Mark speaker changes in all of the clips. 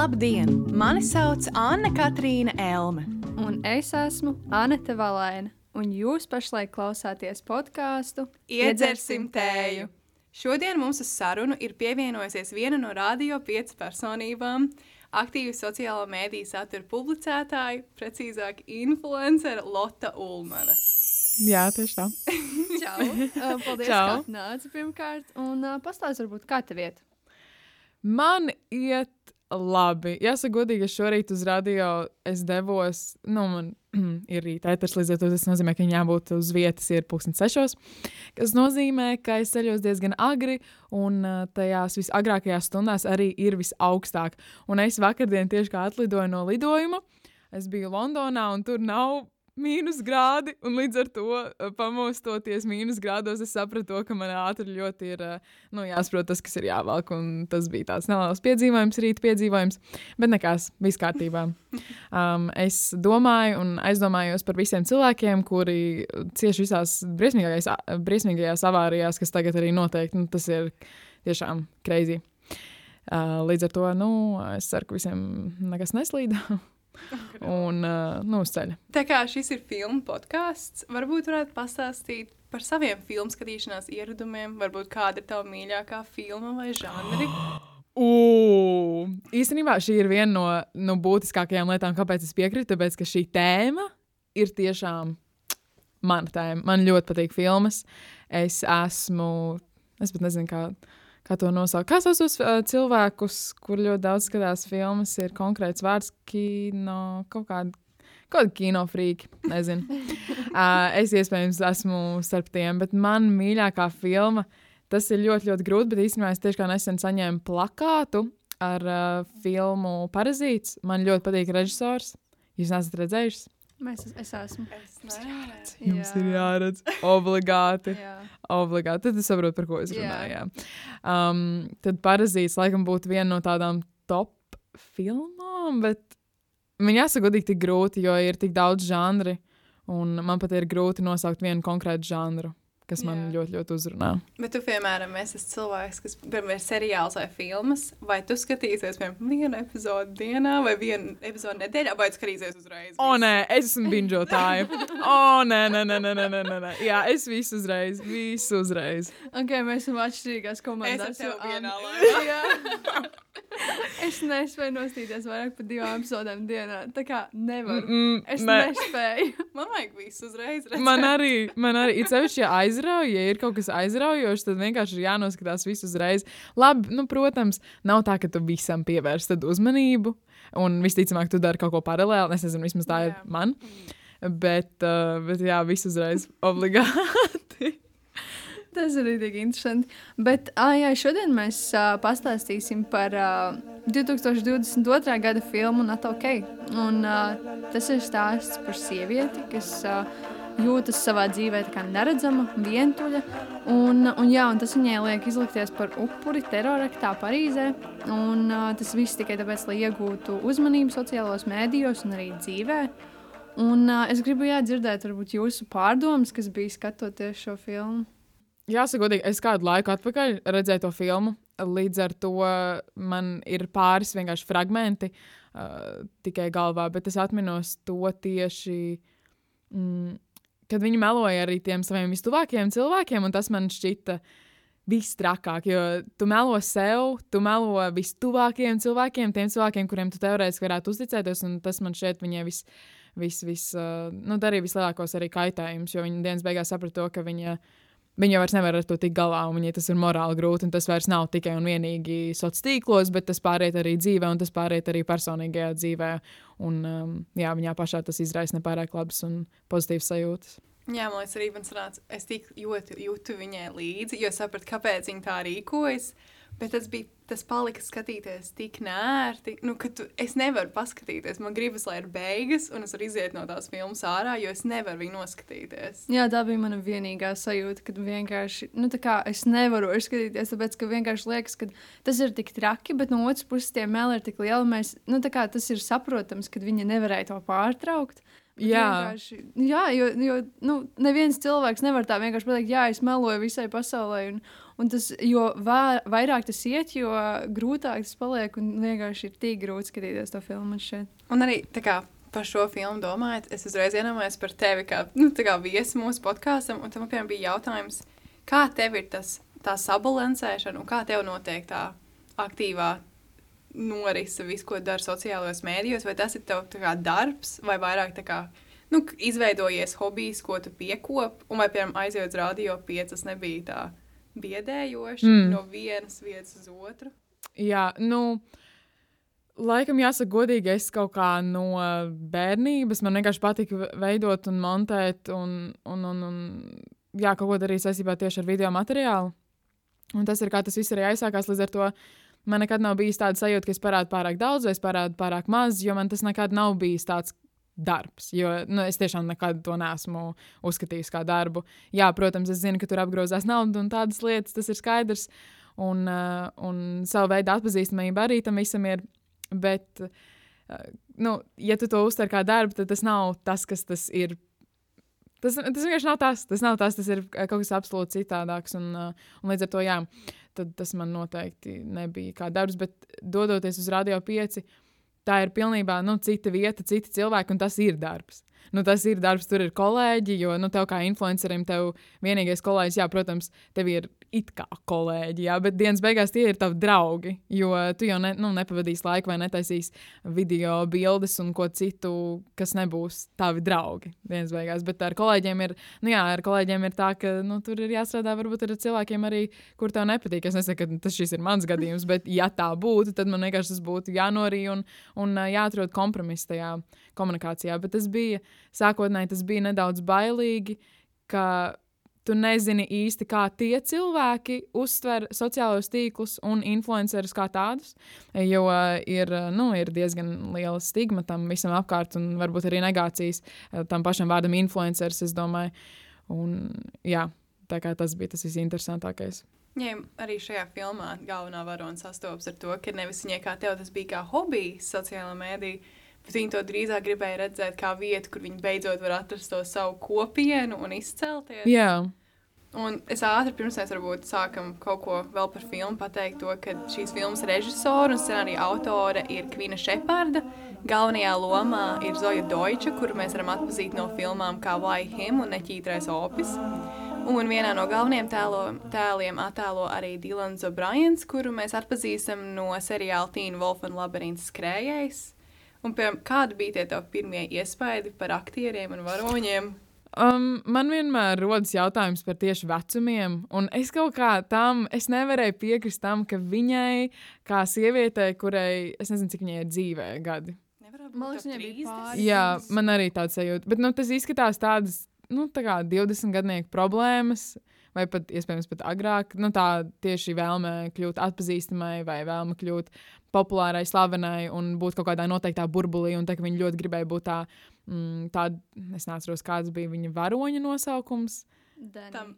Speaker 1: Labdien! Mani sauc Anna Katrīna Elme.
Speaker 2: Un es esmu Anete Valēna, un jūs pašlaik klausāties podkāstu
Speaker 1: Iedzersim tēju! Šodien mums uz sarunu ir pievienojusies viena no radio piecas personībām, aktīva sociālo mēdīju satura publicētāja, precīzāk, influencera Lotte Ulmane.
Speaker 3: Jā, tieši tā.
Speaker 2: Čau! Paldies,
Speaker 3: Čau.
Speaker 2: ka atnāci pirmkārt, un pastāsti varbūt, kā tev iet.
Speaker 3: Man iet labi. Jāsaka, godīgi, es šorīt uz radio es devos. Nu, man ir rīta ēters, līdz ar to tas nozīmē, ka jābūt uz vietas ir pusdien sešos. Tas nozīmē, ka es ceļos diezgan agri, un tajās visagrākajās stundās arī ir visaugstāk. Un es vakardien tieši kā atlidoju no lidojuma, es biju Londonā, un tur nav mīnus grādi, un līdz ar to ā, pamostoties mīnus grādos, es sapratu, to, ka man ātri ļoti ir ā, nu, jāsaprot tas, kas ir jāvelk. un Tas bija tāds neliels piedzīvojums, rīta piedzīvojums, bet nekas, viss kārtībā. Um, es domāju un aizdomājos par visiem cilvēkiem, kuri cieši visās briesmīgākajās, briesmīgajās avārijās, kas tagad arī notiek. Nu, tas ir tiešām crazy. Uh, līdz ar to nu, es ceru, ka visiem nekas neslīd. Un uh, nu, uz ceļa.
Speaker 1: Tā kā šis ir filmu podkāsts, varbūt varētu pastāstīt par saviem filmu skatīšanās ieradumiem, varbūt kāda ir tava mīļākā filma vai žanri.
Speaker 3: Ugh! Īstenībā šī ir viena no nu, būtiskākajām lietām, kāpēc es piekrītu. Tāpēc, ka šī tēma ir tiešām mana tēma. Man ļoti patīk filmas. Es esmu, es pat nezinu, kā, kā to nosaukt. Kā sauc tos uh, cilvēkus, kur ļoti daudz skatās filmas, ir konkrēts vārds kino, kaut kāda. Kaut kāda kinofrīka, nezinu. uh, es iespējams esmu starp tiem, bet man mīļākā filma Tas ir ļoti, ļoti grūti, bet īstenībā es tieši kā nesen saņēmu plakātu ar uh, filmu Parazīts. Man ļoti patīk režisors. Jūs neesat redzējuši?
Speaker 2: Mēs, es esmu.
Speaker 1: Es neredzu.
Speaker 3: Jums ir jāredz. Obligāti.
Speaker 2: Jā.
Speaker 3: Obligāti. Tad es saprotu, par ko es
Speaker 2: Jā.
Speaker 3: runāju. Jā. Um, tad Parazīts laikam būtu viena no tādām top filmām, bet man jāsaka, godīgi, tik grūti, jo ir tik daudz žanri. Un man pat ir grūti nosaukt vienu konkrētu žanru, kas man
Speaker 1: Jā.
Speaker 3: ļoti, ļoti uzrunā.
Speaker 1: Bet tu, piemēram, esi cilvēks, kas, piemēram, ir seriāls vai filmas, vai tu skatīsies, piemēram, vienu epizodi dienā vai vienu epizodi nedēļā, vai tu skatīsies uzreiz?
Speaker 3: O, nē, es esmu binžotāja. O, nē, nē, nē, nē, nē, nē, nē, nē. Jā, es visu uzreiz, visu uzreiz.
Speaker 2: Ok, mēs esam atšķirīgās
Speaker 1: Es
Speaker 2: komandās.
Speaker 1: ar tevi
Speaker 2: jo
Speaker 1: vienā
Speaker 2: Anna-
Speaker 1: laikā.
Speaker 2: Es nespēju nostīties vairāk par divām epizodēm dienā. Tā kā nevaru.
Speaker 3: Mm,
Speaker 2: Es
Speaker 3: nē.
Speaker 2: nespēju.
Speaker 1: Man vajag visu uzreiz. Redzēt.
Speaker 3: Man arī, man arī ir sevišķi, ja aizrauja, ja ir kaut kas aizraujošs, tad vienkārši ir jānoskatās visu uzreiz. Labi, nu, protams, nav tā, ka tu visam pievērsi uzmanību, un visticamāk, tu dari kaut ko paralēli. Es nezinu, vismaz tā ir
Speaker 1: Jā.
Speaker 3: man. Bet, uh, bet jā, visu uzreiz obligāti.
Speaker 2: Tas ir arī interesanti. Bet, ah, jā, šodien mēs uh, pastāstīsim par uh, 2022. gada filmu Not OK. Un, uh, tas ir stāsts par sievieti, kas uh, jūtas savā dzīvē neredzama, vientuļa. Un, un, jā, un tas viņai liek izlikties par upuri teroraktā Parīzē. Un, uh, tas viss tikai tāpēc, lai iegūtu uzmanību sociālajos mēdījos un arī dzīvē. Un, uh, es gribu jā, dzirdēt varbūt, jūsu pārdomas, kas bija skatoties šo filmu.
Speaker 3: Jāsaka, godīgi, es kādu laiku atpakaļ redzēju to filmu. Līdz ar to man ir pāris vienkārši fragmenti uh, tikai galvā, bet es atminos to tieši. Mm, kad viņi meloja arī tiem saviem vistuvākajiem cilvēkiem, un tas man šķita visstrakāk. Jo tu melo sev, tu melo vistuvākajiem cilvēkiem, tiem cilvēkiem, kuriem tu teorētiski varētu uzticēties, un tas man šķiet viņai vis, vis, vis, uh, nu, darīja vislielākos arī kaitējumus, jo viņa dienas beigās saprata to, ka viņa. Viņa jau vairs nevar ar to tikt galā, un viņai tas ir morāli grūti. Tas vairs nav tikai un vienīgi sociālos tīklos, bet tas pāriet arī dzīvē, un tas pāriet arī personīgajā dzīvē. Un, um, jā, viņā pašā tas izraisa nepārāk labas un pozitīvas sajūtas.
Speaker 1: Jā, man liekas, arī man sanāca, es tik ļoti jūtu viņai līdzi, jo sapratu, kāpēc viņa tā rīkojas. Bet tas bija, tas palika skatīties tik nērti, nu, ka tu, es nevaru paskatīties. Man gribas, lai ir beigas, un es varu iziet no tās filmas ārā, jo es nevaru viņu noskatīties.
Speaker 2: Jā, tā bija mana vienīgā sajūta, kad vienkārši, nu, tā kā es nevaru skatīties, tāpēc, ka vienkārši liekas, ka tas ir tik traki, bet no otras puses tie meli ir tik lieli, mēs, nu, tā kā tas ir saprotams, ka viņi nevarēja to pārtraukt.
Speaker 3: Jā.
Speaker 2: Jā, jo, jo nu, neviens cilvēks nevar tā vienkārši pateikt, jā, es meloju visai pasaulē. Un, un tas, jo vā, vairāk tas iet, jo grūtāk tas paliek. Un vienkārši ir tik grūti skatīties to filmu šeit.
Speaker 1: Un arī tā kā par šo filmu domājot, es uzreiz iedomājos par tevi kā, nu, kā viesi mūsu podkāstam. Un tam piemēram bija jautājums, kā tev ir tas, tā sabalansēšana un kā tev notiek tā aktīvā norise, visu, ko dara sociālajos mēdījos, vai tas ir tev kā darbs, vai vairāk tā kā nu, izveidojies hobijs, ko tu piekop, un vai, piemēram, aizjūt uz radio piecas nebija tā biedējoši
Speaker 3: Mm.
Speaker 1: no vienas vietas uz otru.
Speaker 3: Jā, nu, laikam jāsaka, godīgi, es kaut kā no bērnības man vienkārši patika ve- veidot un montēt, un, un, un, un jā, kaut ko darīt saistībā tieši ar video materiālu. Un tas ir kā tas viss arī aizsākās. Līdz ar to man nekad nav bijis tāda sajūta, ka es parādu pārāk daudz, vai es parādu pārāk maz, jo man tas nekad nav bijis tāds darbs. Jo nu, es tiešām nekad to neesmu uzskatījis par darbu. Jā, protams, es zinu, ka tur apgrozās nauda un tādas lietas, tas ir skaidrs. Un, uh, un savu veidu atpazīstamība arī tam visam ir. Bet, uh, nu, ja tu to uztver kā darbu, tad tas nav tas, kas tas ir. Tas, tas vienkārši nav tas. Tas nav tas, tas ir kaut kas absolūti citādāks. Un, uh, un līdz ar to, jā, tas man noteikti nebija kā darbs. Bet dodoties uz Radio 5, tā ir pilnībā nu, cita vieta, citi cilvēki, un tas ir darbs. Nu, tas ir darbs, tur ir kolēģi, jo nu, tev kā influencerim, tev vienīgais kolēģis, jā, protams, tev ir it kā kolēģi, jā, bet dienas beigās tie ir tavi draugi. Jo tu jau ne, nu, nepavadīsi laiku vai netaisīsi video, bildes un ko citu, kas nebūs tavi draugi dienas beigās. Bet ar kolēģiem ir, nu, jā, ar kolēģiem ir tā, ka nu, tur ir jāstrādā varbūt ar cilvēkiem arī, kur tev nepatīk. Es nesaku, ka tas šis ir mans gadījums, bet ja tā būtu, tad man vienkārši tas būtu jānorī un, un jāatrod kompromiss tajā komunikācijā. Bet tas bija, sākotnēji tas bija nedaudz bailīgi, ka tu nezini īsti, kā tie cilvēki uztver sociālos tīklus un influencerus kā tādus. Jo ir, nu, ir diezgan liela stigma tam visam apkārt, un varbūt arī negācijas uh, tam pašam vārdam influenceris, es domāju. Un, jā, tā kā tas bija tas visinteresantākais.
Speaker 1: Jā, arī šajā filmā galvenā varone sastopas ar to, ka nevis viņai kā tev tas bija kā hobijs, sociālā mēdī, bet viņa to drīzāk gribēja redzēt kā vietu, kur viņa beidzot var atrast to savu kopienu un izcelties.
Speaker 3: Jā,
Speaker 1: Un es ātri pirms mēs varbūt sākam kaut ko vēl par filmu pateikt, to, ka šīs filmas režisora un scenārija autore ir Kvina Šeparda. Galvenajā lomā ir Zoja Deutsche, kuru mēs varam atpazīt no filmām kā Why Him un Neķītrais opis. Un vienā no galvenajiem tēlo, tēliem attēlo arī Dilans O'Briens, kuru mēs atpazīstam no seriāla Tīna Wolfa un Labyrinths skrējējs. Un, piemēram, kādi bija tie tavi pirmie iespaidi par aktieriem un varoņiem?
Speaker 3: Um, man vienmēr rodas jautājums par tieši vecumiem, un es kaut kā tam es nevarēju piekrist tam, ka viņai, kā sievietei, kurai es nezinu, cik viņai ir dzīvē gadi.
Speaker 2: Man
Speaker 1: būt
Speaker 2: liekas, viņai bija
Speaker 1: 30?
Speaker 2: pāri.
Speaker 3: Jā, man arī tāds sajūta. Bet nu, tas izskatās tādas nu, tā kā 20 gadnieku problēmas. Vai pat iespējams pat agrāk, nu, tā tieši vēlme kļūt atpazīstamai, vai vēlme kļūt populārai, slavenai un būt kaut kādā noteiktā burbulī. Un tā, ka viņa ļoti gribēja būt tā, mm, tāda, es neatceros, kāds bija viņa varoņa nosaukums.
Speaker 2: Tam.
Speaker 1: Tam-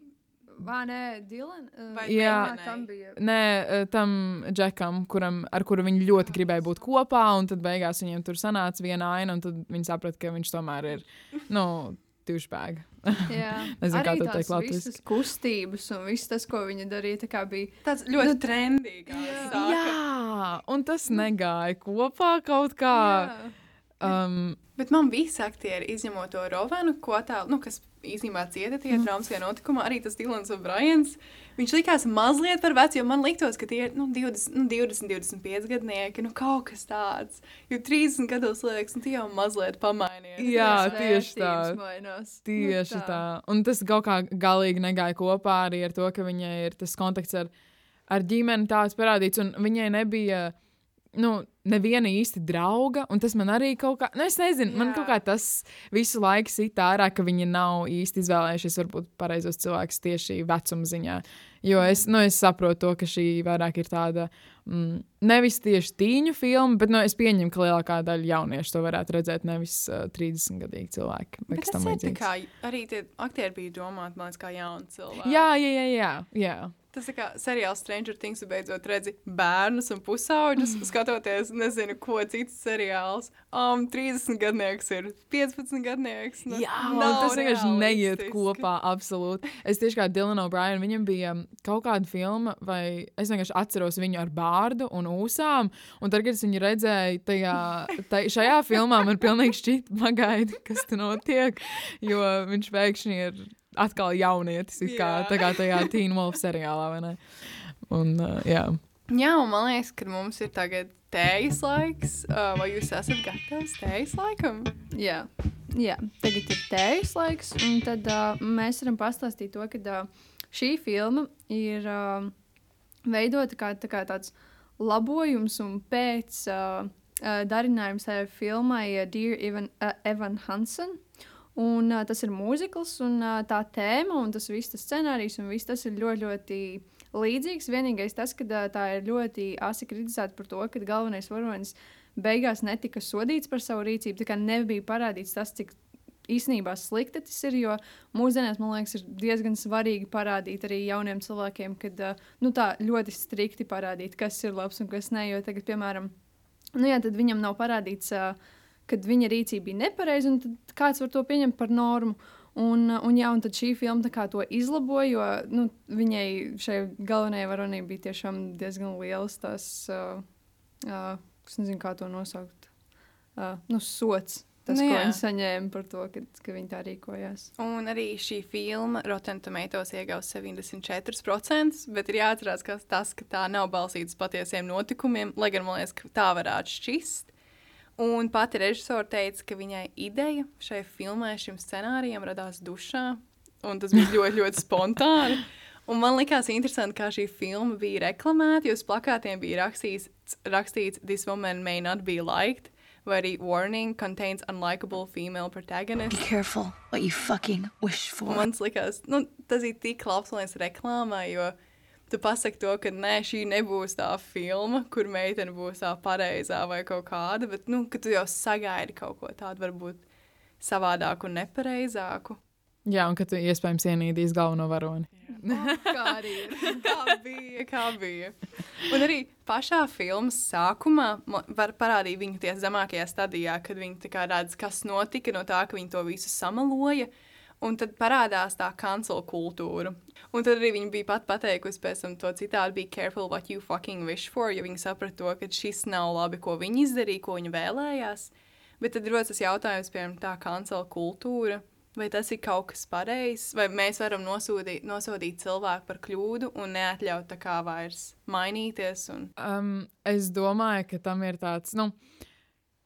Speaker 2: Vai nē, Dylan? Uh,
Speaker 3: Jā.
Speaker 1: meitenei?
Speaker 2: tam bija.
Speaker 3: Nē, eh, tam džekam, kuram, ar kuru viņi ļoti gribēja būt kopā, un tad beigās viņiem tur sanāca viena aina, un tad viņi saprata, ka viņš tomēr ir, nu, tušbēga.
Speaker 2: Jā,
Speaker 3: Nezinu, kā to teikt latviski.
Speaker 2: visas kustības un viss tas, ko viņa darīja, tā kā bija.
Speaker 1: Tas ļoti trendīgi.
Speaker 3: Jā, un tas negāja kopā kaut kā.
Speaker 2: Jā.
Speaker 3: Um,
Speaker 1: Bet man visi aktieri, izņemot to Rovanu, ko tā, nu, kas īstenībā cieta tie
Speaker 3: Mhm.
Speaker 1: traumatiskajā notikumā, arī tas Dilans O'Briens, viņš likās mazliet par vecu, jo man liktos, ka tie ir nu, 20, nu, 20, 25 gadnieki, nu kaut kas tāds. Jo 30 gados liekas, nu, tie jau mazliet pamainījies.
Speaker 3: Jā, tieši tā.
Speaker 2: mainās.
Speaker 3: Tieši
Speaker 2: Nu,
Speaker 3: tā. tā. Un tas kaut kā galīgi negāja kopā arī ar to, ka viņai ir tas kontakts ar, ar ģimeni tāds parādīts, un viņai nebija. Nu, neviena īsti drauga, un tas man arī kaut kā, nu, es nezinu, man
Speaker 1: Jā.
Speaker 3: kaut kā tas visu laiku sit ārā, ka viņi nav īsti izvēlējušies, varbūt, pareizos cilvēkus tieši vecuma ziņā. Jo es, nu, es saprotu to, ka šī vairāk ir tāda mm, nevis tieši tīņu filma, bet nu, es pieņemu, ka lielākā daļa jauniešu to varētu redzēt, nevis uh, 30 gadīgi cilvēki. vai
Speaker 1: Bet tas ir kā, arī tie aktieri bija domāti, man liekas, kā jauni cilvēki.
Speaker 3: Jā, jā, jā, jā, jā.
Speaker 1: Tas ir kā seriāls Stranger Things, un beidzot redzi bērnus un pusauģus, skatoties nezinu, ko cits seriāls. Um, 30 gadnieks ir 15 gadnieks. Nu,
Speaker 3: Jā, tas vienkārši neiet kopā. Absolūti. Es tieši kā Dilana O'Brien, viņam bija um, kaut kāda filma, vai es vienkārši atceros viņu ar bārdu un ūsām. Un tad, kad es viņu redzēju, tajā, tai, šajā filmā man pilnīgi šķiet, pagaidi, kas tur notiek. Jo viņš pēkšņi ir atkal jaunietis, it kā, kā tajā Teen Wolf seriālā. vai ne? Un, uh, jā.
Speaker 1: Jā, un man liekas, ka mums ir tagad tējas laiks. Uh, vai jūs esat gatavs tējas laikam?
Speaker 2: Jā. Jā, tagad ir tējas laiks, un tad uh, mēs varam pastāstīt to, ka uh, šī filma ir uh, veidota kā, tā kā tāds labojums un pēc uh, uh, darinājums tai filmai uh, Dear Evan, uh, Evan Hansen. Un, uh, tas ir mūzikls, un uh, tā tēma, un tas viss tas scenārijs, un viss tas ir ļoti, ļoti līdzīgs. Vienīgais tas, ka uh, tā ir ļoti asi kritizēta par to, ka galvenais varonis beigās netika sodīts par savu rīcību. Tā kā nebija parādīts tas, cik īstenībā slikti tas ir. Jo mūsdienās, man liekas, ir diezgan svarīgi parādīt arī jauniem cilvēkiem, kad nu, tā ļoti strikti parādīt, kas ir labs un kas nē. Jo tagad, piemēram, nu, jā, viņam nav parādīts, kad viņa rīcība bija nepareiza, un kāds var to pieņemt par normu. Un, un, jā, un tad šī filma to izlaboja, jo nu, viņai šai galvenajai varonī bija tiešām diezgan liels tas, uh, uh, es nezinu, kā to nosaukt, uh, nu, sots. Tas,
Speaker 1: Nu
Speaker 2: ko
Speaker 1: jā.
Speaker 2: viņi saņēma par to, ka, ka viņi tā rīkojās.
Speaker 1: Un arī šī filma Rotten Tomatoes iegūs 74%, bet ir jāatcerās, ka tas, ka tā nav balstīta uz patiesiem notikumiem, lai gan man liekas, ka tā varētu šķist. Un pati režisore teica, ka viņai ideja šai filmai, šim scenārijam radās dušā, un tas bija ļoti, ļoti spontāni. Un man liekas, interesanti, kā šī filma bija reklamēta, jo uz plakātiem bija rakstīts, rakstīts This woman may not be liked, vai arī Warning contains unlikable female protagonist.
Speaker 4: Be careful what you fucking wish
Speaker 1: Un
Speaker 4: for.
Speaker 1: Man liekas, nu, tas ir tik labs reklāmā, jo tu pasaki to, ka nē, šī nebūs tā filma, kur meitene būs tā pareizā vai kaut kāda, bet nu, ka tu jau sagaidi kaut ko tādu varbūt savādāku un nepareizāku.
Speaker 3: Jā, un ka tu iespējams ienīdīsi galveno varoni.
Speaker 2: Kā arī ir.
Speaker 1: Kā bija, kā bija. Un arī pašā filmas sākumā var parādīt viņu tie zemākajā stadijā, kad viņi redz, kas notika no tā, ka viņi to visu samaloja. Un tad parādās tā kancela kultūra. Un tad arī viņa bija pat pateikusi pēc tam to citādi, be careful what you fucking wish for, jo viņa saprata to, ka šis nav labi, ko viņa izdarīja, ko viņa vēlējās. Bet tad rodas tas jautājums, piemēram, tā kancela kultūra. Vai tas ir kaut kas pareizs, vai mēs varam nosodīt, nosodīt cilvēku par kļūdu un neatļaut tā kā vairs mainīties? Un...
Speaker 3: Um, es domāju, ka tam ir tāds, nu,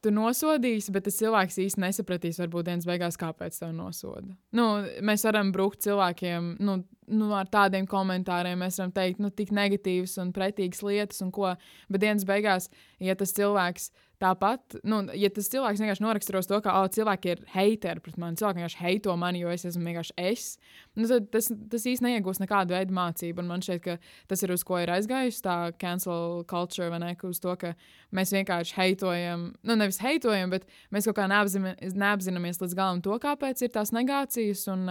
Speaker 3: tu nosodīsi, bet tas cilvēks īsti nesapratīs, varbūt dienas beigās, kāpēc tev nosoda. Nu, mēs varam brukt cilvēkiem nu, nu, ar tādiem komentāriem, mēs varam teikt, nu, tik negatīvas un pretīgas lietas, un ko, bet dienas beigās, ja tas cilvēks tāpat, nu, ja tas cilvēks vienkārši noraksturos to, ka, oh, cilvēki ir heiteri pret mani, cilvēki vienkārši heito mani, jo es esmu vienkārši es, nu, tad tas, tas īsti neiegūst nekādu veidu mācību, un man šķiet, ka tas ir uz ko ir aizgājusi tā cancel culture, vai ne, uz to, ka mēs vienkārši heitojam, nu, nevis heitojam, bet mēs kaut kā neapzina, neapzināmies līdz galam to, kāpēc ir tās negācijas, un,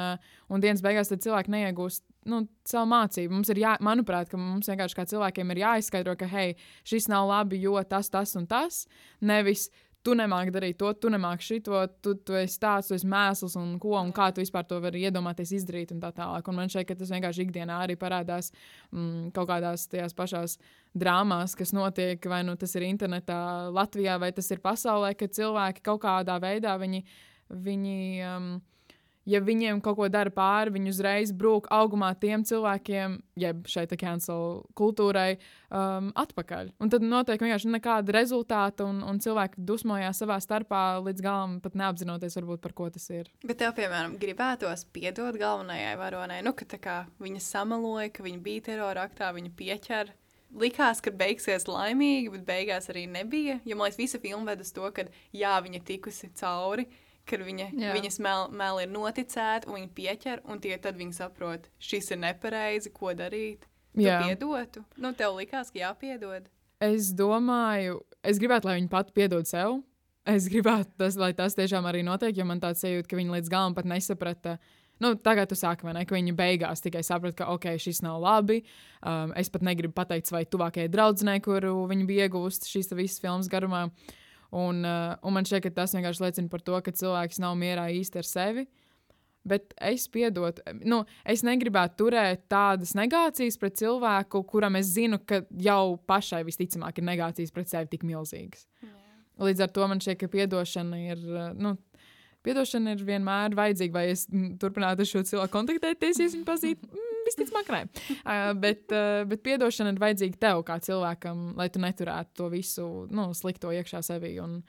Speaker 3: un dienas beigās cilvēki neiegūst nu, savu mācību. Mums ir, jā, manuprāt, ka mums vienkārši kā cilvēkiem ir jāizskaidro, ka, hei, šis nav labi, jo tas, tas un tas. Nevis tu nemāki darīt to, tu nemāki šito, tu, tu esi tāds, tu esi mēsls un ko, un kā tu vispār to vari iedomāties izdarīt un tā tālāk. Un man ka tas vienkārši ikdienā arī parādās mm, kaut kādās tajās pašās drāmās, kas notiek, vai nu tas ir internetā, Latvijā, vai tas ir pasaulē, kad cilvēki kaut kādā veidā viņi. viņi um, ja viņiem kaut ko dara pāri, viņi uzreiz brūk augumā tiem cilvēkiem, jeb šeit tā cancel kultūrai, um, atpakaļ. Un tad notiek vienkārši nekāda rezultāta, un, un cilvēki dusmojās savā starpā līdz galam, pat neapzinoties, varbūt, par ko tas ir.
Speaker 1: Bet tev, piemēram, gribētos piedot galvenajai varonai, nu, ka kā viņa samaloja, ka viņa bija terora aktā, viņa pieķer. Likās, ka beigsies laimīgi, bet beigās arī nebija. Jo man liekas, visa filma ved uz to, ka jā, viņa tikusi cauri, ka viņa,
Speaker 2: Jā.
Speaker 1: viņas meli mēl ir noticēta, un viņa pieķer, un tie tad viņi saprot, šis ir nepareizi, ko darīt.
Speaker 3: Jā.
Speaker 1: piedotu. Nu, tev likās, ka jāpiedod.
Speaker 3: Es domāju, es gribētu, lai viņi pat piedod sev. Es gribētu, tas, lai tas tiešām arī notiek, jo man tāds sajūta, ka viņi līdz galam pat nesaprata Nu, tagad tu saki, ne, ka viņi beigās tikai saprata, ka ok, šis nav labi. Um, es pat negribu pateikt savai tuvākajai draudzenei, kuru viņi bija iegūsti šīs visas filmas garumā. Uh, un man šķiet, ka tas vienkārši liecina par to, ka cilvēks nav mierā īsti ar sevi. Bet es piedodu, nu, es negribētu turēt tādas negācijas pret cilvēku, kuram es zinu, ka jau pašai visticamāk ir negācijas pret sevi tik milzīgas. Jā. Līdz ar to man šķiet, ka atdošana ir. Uh, nu, Piedošana ir vienmēr vajadzīga, vai es turpinātu ar šo cilvēku kontaktēties, ja viņu pazīstu. Mm, visticamāk, nē. Uh, bet, uh, bet piedošana ir vajadzīga tev kā cilvēkam, lai tu neturētu to visu nu, slikto iekšā sevī un,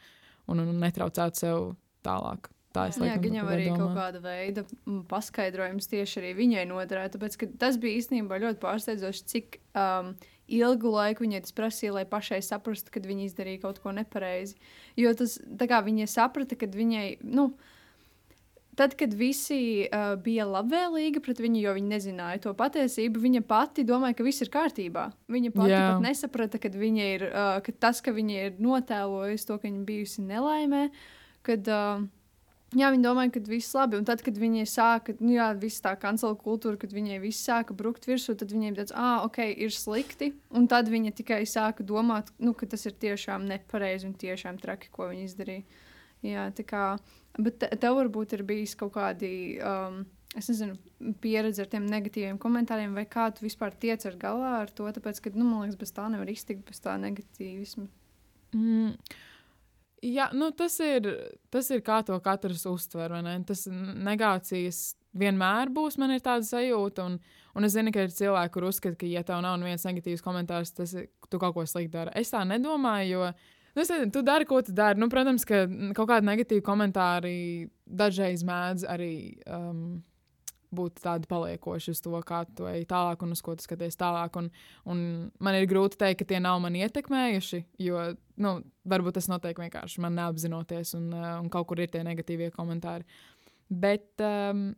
Speaker 3: un, un netraucētu sev tālāk. Tā es
Speaker 2: domāju, ka viņam arī domā. kaut kāda veida paskaidrojums tieši arī viņai noderēja. Tāpēc tas bija īstenībā ļoti pārsteidzoši, cik um, ilgu laiku viņai tas prasīja, lai pašai saprastu, ka viņa izdarīja kaut ko nepareizi. Jo tas, kā viņa saprata, ka viņai, nu, tad, kad visi uh, bija labvēlīgi pret viņu, jo viņi nezināja to patiesību, viņa pati domāja, ka viss ir kārtībā. Viņa pati Jā. pat nesaprata, ka, ir, uh, ka tas, ka viņa ir notēlojusi to, ka viņa bijusi nelaimē, kad. Uh, Jā, viņi domāja, ka viss ir labi. Un tad, kad viņi sāka, nu, jā, viss tā kancela kultūra, kad viņai viss sāka brukt virsū, tad viņiem tāds, ah, ok, ir slikti. Un tad viņa tikai sāka domāt, nu, ka tas ir tiešām nepareizi un tiešām traki, ko viņi izdarīja. Jā, tā kā, bet te, tev varbūt ir bijis kaut kādi, um, es nezinu, pieredze ar tiem negatīviem komentāriem, vai kā tu vispār tiec ar galā ar to, tāpēc, ka, nu, man liekas, bez tā nevar iztikt, bez tā negatīvisma.
Speaker 3: Mm. Jā, nu tas ir, tas ir kā to katrs uztver. Ne? Tas negācijas vienmēr būs, man ir tāda sajūta. Un, un es zinu, ka ir cilvēki, kur uzskata, ka, ja tev nav viens negatīvs komentārs, tas ir, tu kaut ko sliktu dari. Es tā nedomāju, jo nu, es nezinu, tu dari, ko tu dari. Nu, protams, ka kaut kādi negatīvi komentāri dažreiz mēdz arī. Um, būt tādi paliekoši uz to, kā tu ej tālāk un uz ko tu skaties tālāk. Un, un man ir grūti pateikt, ka tie nav mani ietekmējuši, jo nu, varbūt tas notiek vienkārši man neapzinoties, un, uh, un kaut kur ir tie negatīvie komentāri. Bet, um,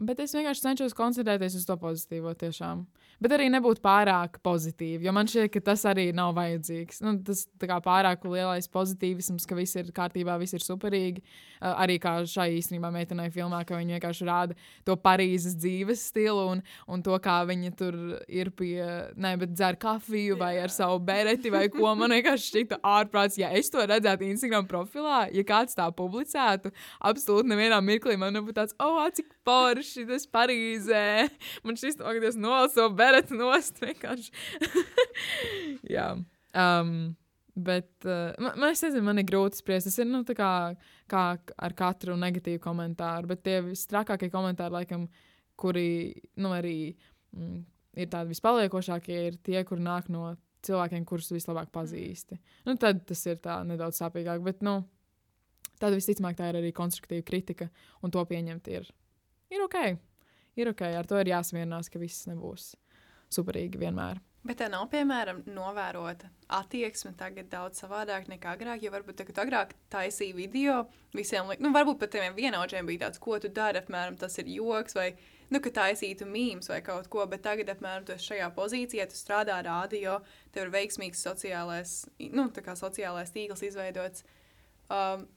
Speaker 3: bet es vienkārši cenšos koncentrēties uz to pozitīvo tiešām. Bet arī nebūt pārāk pozitīvi, jo man šķiet, ka tas arī nav vajadzīgs. Nu, tas kā pārāk lielais pozitīvisms, ka viss ir kārtībā, viss ir superīgi. Uh, arī kā šai īstenībā meitenei filmā, ka viņa vienkārši rāda to Parīzes dzīves stilu un, un to, kā viņa tur ir pie, ne, bet dzer kafiju vai ar savu bereti vai ko. Man vienkārši šķita ārprāts, ja es to redzētu Instagram profilā, ja kāds tā publicētu, absolūti nevienā mirklī man būtu tāds, oh, cik forši tas Parīzē. Man šis to, ka tas nolaso beret nost vienkārši. Jā. Um, bet uh, man, man, es nezinu, man ir grūti spriest. Tas ir nu, kā, kā ar katru negatīvu komentāru, bet tie visstrakākie komentāri, laikam, kuri nu, arī mm, ir tādi vispaliekošākie, ir tie, kur nāk no cilvēkiem, kurus vislabāk pazīsti. Nu, tad tas ir nedaudz sāpīgāk, bet nu, tad visticamāk tā ir arī konstruktīva kritika, un to pieņemt ir, ir ok. Ir ok, ar to ir jāsamierinās, ka viss nebūs superīgi vienmēr.
Speaker 1: Bet tā nav, piemēram, novērota attieksme tagad daudz savādāk nekā agrāk. Jo varbūt tagad agrāk taisīja video visiem, nu, varbūt pat tiem vienaudžiem bija tāds, ko tu dari, apmēram tas ir joks, vai, nu, ka taisītu mīmus vai kaut ko, bet tagad, apmēram, tu esi šajā pozīcijā, tu strādā rādio, tev ir veiksmīgs sociālais, nu, sociālais tīkls izveidots. Um,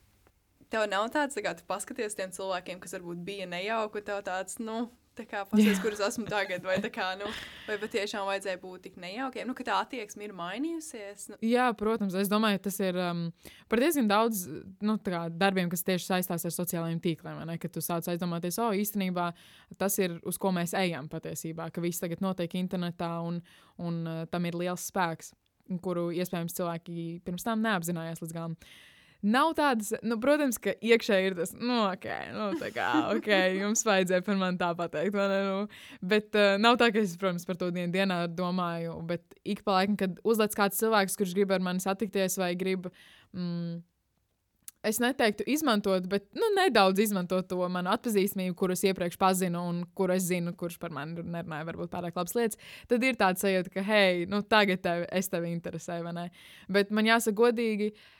Speaker 1: tev nav tāds, tā kā tu paskaties tiem cilvēkiem, kas varbūt bija nejauki, tev tāds, nu, Tā kā paskatās, kuras esmu tagad, vai, kā, nu, vai patiešām vajadzēja būt tik nejaukiem, nu, ka tā attieksme ir mainījusies. Nu.
Speaker 3: Jā, protams, es domāju, tas ir um, par diezgan daudz nu, kā, darbiem, kas tieši saistās ar sociālajiem tīkliem. Ne, kad tu sāc aizdomāties, o, oh, īstenībā tas ir uz ko mēs ejam patiesībā, ka viss tagad notiek internetā un, un uh, tam ir liels spēks, kuru iespējams cilvēki pirms tam neapzinājās līdz galam. Uh, Nav tādas, nu, protams, ka iekšēji ir tas, nu, ok, nu, tā kā, ok, jums vajadzēja par mani tā pateikt, ne? Nu, bet uh, nav tā, ka es, protams, par to dienu dienā domāju, bet ik pa laikam, kad uzlec kāds cilvēks, kurš grib ar mani satikties vai grib. Mm, es neteiktu izmantot, bet nu, nedaudz izmantot to manu atpazīstamību, kurus iepriekš pazinu un kur es zinu, kurš par mani nerunāja, varbūt pārāk labas lietas. Tad ir tāds sajūta, ka, hei, nu, tagad tev, es tevi interesēju, vai ne? Bet man jāsaka godīgi. Uh,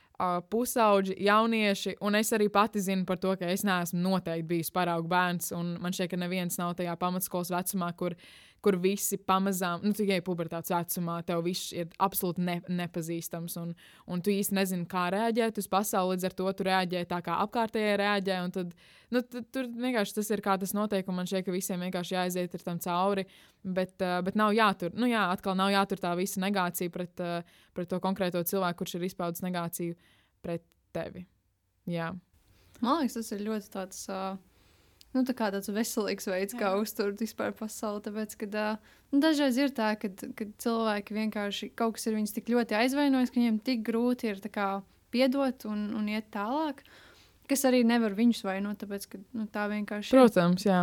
Speaker 3: pusauģi, jaunieši, un es arī pati zinu par to, ka es neesmu noteikti bijis paraugu bērns, un man šķiet, ka neviens nav tajā pamatskolas vecumā, kur, kur visi pamazām, nu, tikai pubertātes vecumā, tev viss ir absolūti ne, nepazīstams, un, un tu īsti nezini, kā reaģēt uz pasauli. Līdz ar to tu reaģē tā, kā apkārtējie reaģē. Tad, nu, tad, tur vienkārši tas ir kā tas notiek, un man šķiet, ka visiem vienkārši jāaiziet ar tam cauri. Bet, uh, bet nav jātur, nu, jā, atkal nav jātur tā visa negācija pret, uh, pret to konkrēto cilvēku, kurš ir izpaudis negāciju pret tevi. Jā.
Speaker 2: Man liekas, tas ir ļoti tāds. Uh nu, tā kā tāds veselīgs veids, kā uzturēt vispār pasauli. Tāpēc, kad, uh, nu, dažreiz ir tā, ka cilvēki vienkārši kaut kas ir viņus tik ļoti aizvainojis, ka viņiem tik grūti ir kā, piedot un, un iet tālāk. Kas arī nevar viņus vainot, tāpēc, ka nu, tā vienkārši
Speaker 3: ir. Protams, jā.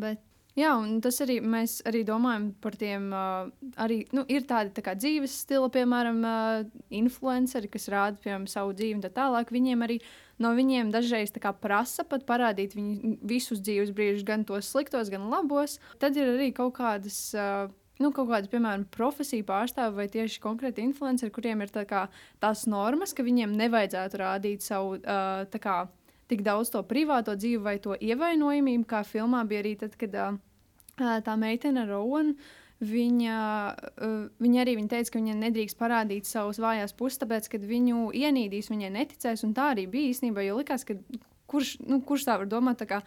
Speaker 2: Bet, Jā, un tas arī mēs arī domājam par tiem. Uh, arī nu, ir tādi tā kā, dzīves stila, piemēram, uh, influenceri, kas rāda piemēram, savu dzīvi un tā tālāk. Viņiem arī no viņiem dažreiz kā, prasa pat parādīt viņu visus dzīves brīžus, gan tos sliktos, gan labos. Tad ir arī kaut kādas. Uh, nu, kaut kāda, piemēram, profesija pārstāvja vai tieši konkrēti influenceri, kuriem ir tā kā, tās normas, ka viņiem nevajadzētu rādīt savu uh, kā, tik daudz to privāto dzīvi vai to ievainojamību, kā filmā bija arī tad, kad uh, tā meitene Rowan. Viņa, viņa arī viņa teica, ka viņa nedrīkst parādīt savus vājās puses, tāpēc, kad viņu ienīdīs, viņai neticēs. Tā arī bija īstenībā. Jo likās, ka kurš, nu, kurš tā var domāt, tā kā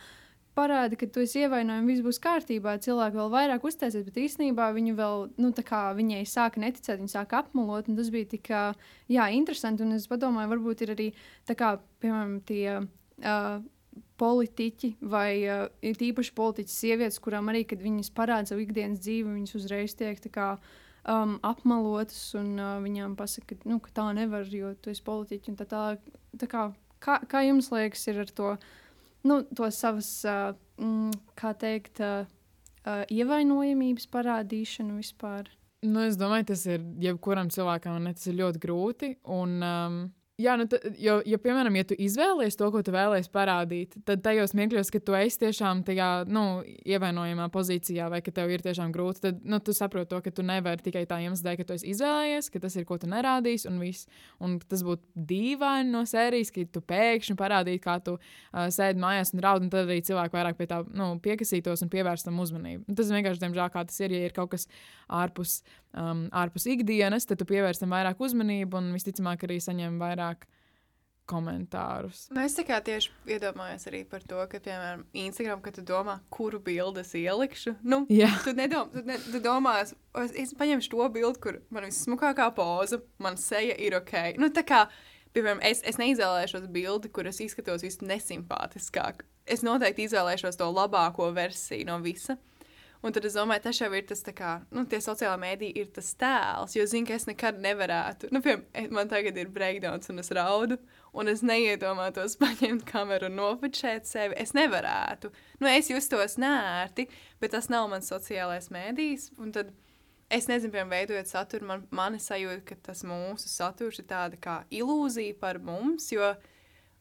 Speaker 2: parāda, ka tu esi ievainojams, viss būs kārtībā, cilvēki vēl vairāk uztaisīs, bet īstenībā viņi vēl, nu, tā kā viņai sāka neticēt, viņa sāka apmelot, un tas bija tik, jā, interesanti. Un es padomāju, varbūt ir arī tā kā, piemēram, tie. Uh, politiķi vai uh, īpaši politiķi sievietes, kurām arī, kad viņas parāda savu ikdienas dzīvi, viņas uzreiz tiek kā, um, apmalotas un uh, viņām pasaka, ka, nu, ka tā nevar, jo tu esi politiķi. Tā, tā, tā kā, kā, kā jums liekas, ir ar to, nu, to savas, uh, mm, kā teikt, uh, uh, ievainojamības parādīšanu vispār?
Speaker 3: Nu, es domāju, tas ir jebkuram cilvēkam, ne, tas ir ļoti grūti. Un, um, Jā, nu, jo, jo, piemēram, ja tu izvēlies to, ko tu vēlēsies parādīt, tad tajos mirkļos, kad tu esi tiešām tajā nu, ievainojamā pozīcijā, vai ka tev ir tiešām grūti, tad nu, tu saproti to, ka tu nevari tikai tā iemesla dēļ, ka tu esi izvēlējies, ka tas ir ko tu nerādīsi, un, viss. un tas būtu dīvaini no sērijas, ka tu pēkšņi parādītu, kā tu uh, sēdi mājās un raud, un tad arī cilvēki vairāk pie tā nu, piekasītos un pievērstam uzmanību. Un tas vienkārši, diemžēl, kā tas ir, ja ir kaut kas ārpus, um, ārpus ikdienas, tad tu pievērstam vairāk uzmanību un visticamāk arī saņem vairāk komentārus.
Speaker 1: Nu, es tieši iedomājos arī par to, ka, piemēram, Instagram, kad tu domā, kuru bildi es ielikšu, nu,
Speaker 3: Jā.
Speaker 1: tu, nedom, tu, ne, tu domā, es, es paņemšu to bildi, kur man vismukākā poza, man seja ir ok. Nu, tā kā, piemēram, es, es neizvēlēšos bildi, kur es izskatos visnesimpātiskāk. Es noteikti izvēlēšos to labāko versiju no visa. Un tad es domāju, tas jau ir tas, kā, nu, tie sociālai mēdīji ir tas tēls, jo zinu, ka es nekad nevarētu. Nu, piemēram, man tagad ir breakdowns un es raudu, un es neiedomātos paņemt kameru un nofočēt sevi. Es nevarētu. Nu, es justos nērti, bet tas nav mans sociālais mēdījis. Un tad es nezinu, piemēram, veidojot saturu, man, man sajūta, ka tas mūsu saturs ir tāda kā ilūzija par mums, jo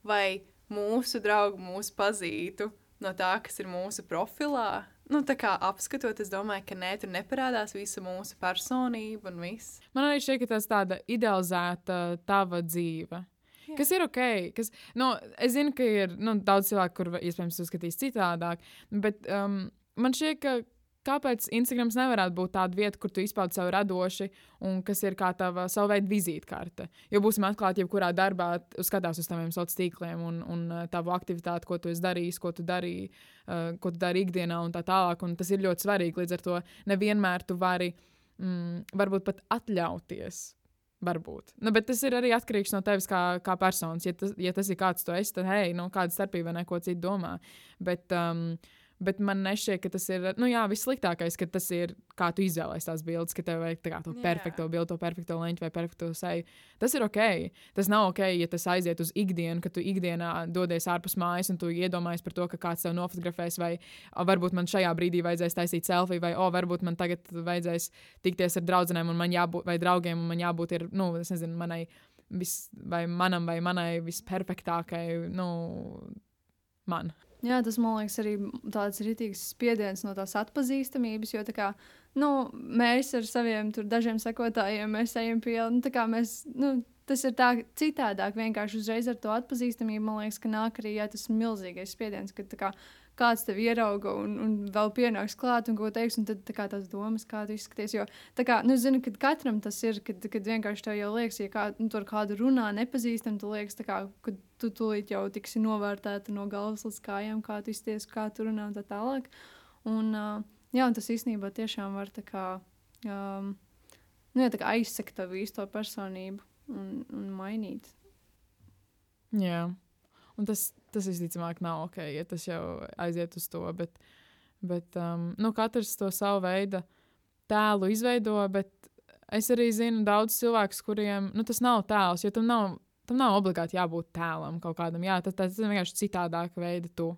Speaker 1: vai mūsu draugi mūs pazītu no tā, kas ir mūsu profilā, nu, tā kā apskatot, es domāju, ka nē, tur neparādās visa mūsu personība un viss.
Speaker 3: Man arī šķiet, ka tas tāda idealizēta tava dzīve. Jā. Kas ir ok, kas, nu, es zinu, ka ir nu, daudz cilvēku, kuriem iespējams uzskatīs citādāk, bet um, man šķiet, ka Kāpēc Instagrams nevarētu būt tāda vieta, kur tu izpaudi savu radoši un kas ir kā tava savu veidu vizītkarte? Jo būsim atklāti, jebkurā darbā skatās uz taviem sociāliem tīkliem un, un uh, tavu aktivitāti, ko tu esi darījis, ko tu darīji, uh, ko tu dari ikdienā un tā tālāk. Un tas ir ļoti svarīgi. Līdz ar to nevienmēr tu vari mm, varbūt pat atļauties. Varbūt. Nu, bet tas ir arī atkarīgs no tevis kā, kā personas. Ja tas, ja tas ir kāds tu esi, tad hei, nu, kāda starpība neko citu domā. Bet, um, Bet man nešķiet, ka tas ir nu, jā, vissliktākais, ka tas ir kā tu izvēlējies tās bildes, ka tev vajag kā, to perfekto bildi, to perfekto leņķu vai perfekto seju. Tas ir ok. Tas nav ok, ja tas aiziet uz ikdienu, ka tu ikdienā dodies ārpus mājas un tu iedomājies par to, ka kāds tev nofotografēs, vai o, varbūt man šajā brīdī vajadzēs taisīt selfiju, vai o, varbūt man tagad vajadzēs tikties ar draugiem un man jābūt, vai draugiem, un man jābūt, ir, nu, nezinu, manai. Vis, vai manam, vai manai visperfektākai, nu, man.
Speaker 2: Jā, tas man liekas arī tāds rītīgs spiediens no tās atpazīstamības, jo kā, nu, mēs ar saviem tur, dažiem sekotājiem ejam pie nu, mēs. Nu, Tas ir tā citādāk. Vienkārši uzreiz ar to atpazīstamību man liekas, ka nāk arī jā, tas milzīgais spiediens, ka kā, kāds tev ierauga un, un vēl pienāks klāt un ko teiks, un tad tā kā tās domas, kā tu izskaties. Jo, tā kā, nu, zinu, kad katram tas ir, kad, kad vienkārši tev jau liekas, ja kā, nu, tur kādu runā nepazīstam, tu liekas, tā kā, kad tu tūlīt jau tiksi novērtēta no galvas līdz kājām, kā tu izties, kā tu runā un tā tālāk. Un, uh, jā, un tas īstenībā tiešām var tā kā, um, nu, jā, tā kā aizsekt tavu īsto personību un, un mainīt.
Speaker 3: Jā. Un tas, tas visticamāk nav ok, ja tas jau aiziet uz to. Bet, bet um, nu, katrs to savu veidu tēlu izveido, bet es arī zinu daudz cilvēkus, kuriem nu, tas nav tēls, jo tam nav, tam nav obligāti jābūt tēlam kaut kādam. Jā, tas, tas ir vienkārši citādāka veida tu.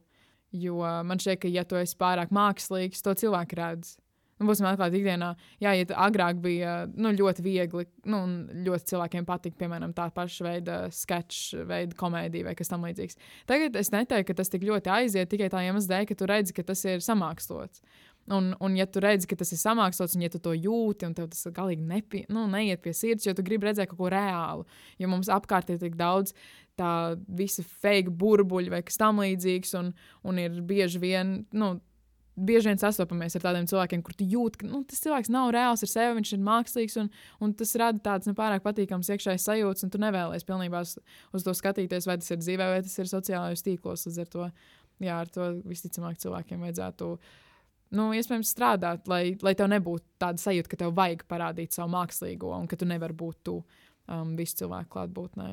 Speaker 3: Jo man šķiet, ka, ja tu esi pārāk mākslīgs, to cilvēki redz. Nu, būsim atklāti ikdienā. Jā, ja agrāk bija nu, ļoti viegli, nu, ļoti cilvēkiem patika, piemēram, tā paša veida sketch, veida komēdija vai kas tamlīdzīgs. Tagad es neteiktu, ka tas tik ļoti aiziet tikai tā iemesla dēļ, ka tu redzi, ka tas ir samākslots. Un, un, ja tu redzi, ka tas ir samākslots, un ja tu to jūti, un tev tas galīgi nepie, nu, neiet pie sirds, jo tu gribi redzēt kaut ko reālu, jo mums apkārt ir tik daudz tā visa fake burbuļu vai kas tamlīdzīgs, un, un ir bieži vien. Nu, bieži vien sastopamies ar tādiem cilvēkiem, kur tu jūti, ka nu, tas cilvēks nav reāls ar sevi, viņš ir mākslīgs, un, un tas rada tādas nepārāk patīkamas iekšējas sajūtas, un tu nevēlies pilnībā uz, uz to skatīties, vai tas ir dzīvē, vai tas ir sociālajos tīklos. Līdz ar to, jā, ar to visticamāk cilvēkiem vajadzētu. Nu, iespējams, strādāt, lai, lai tev nebūtu tāda sajūta, ka tev vajag parādīt savu mākslīgo, un ka tu nevari būt tu um, visu cilvēku klātbūtnē.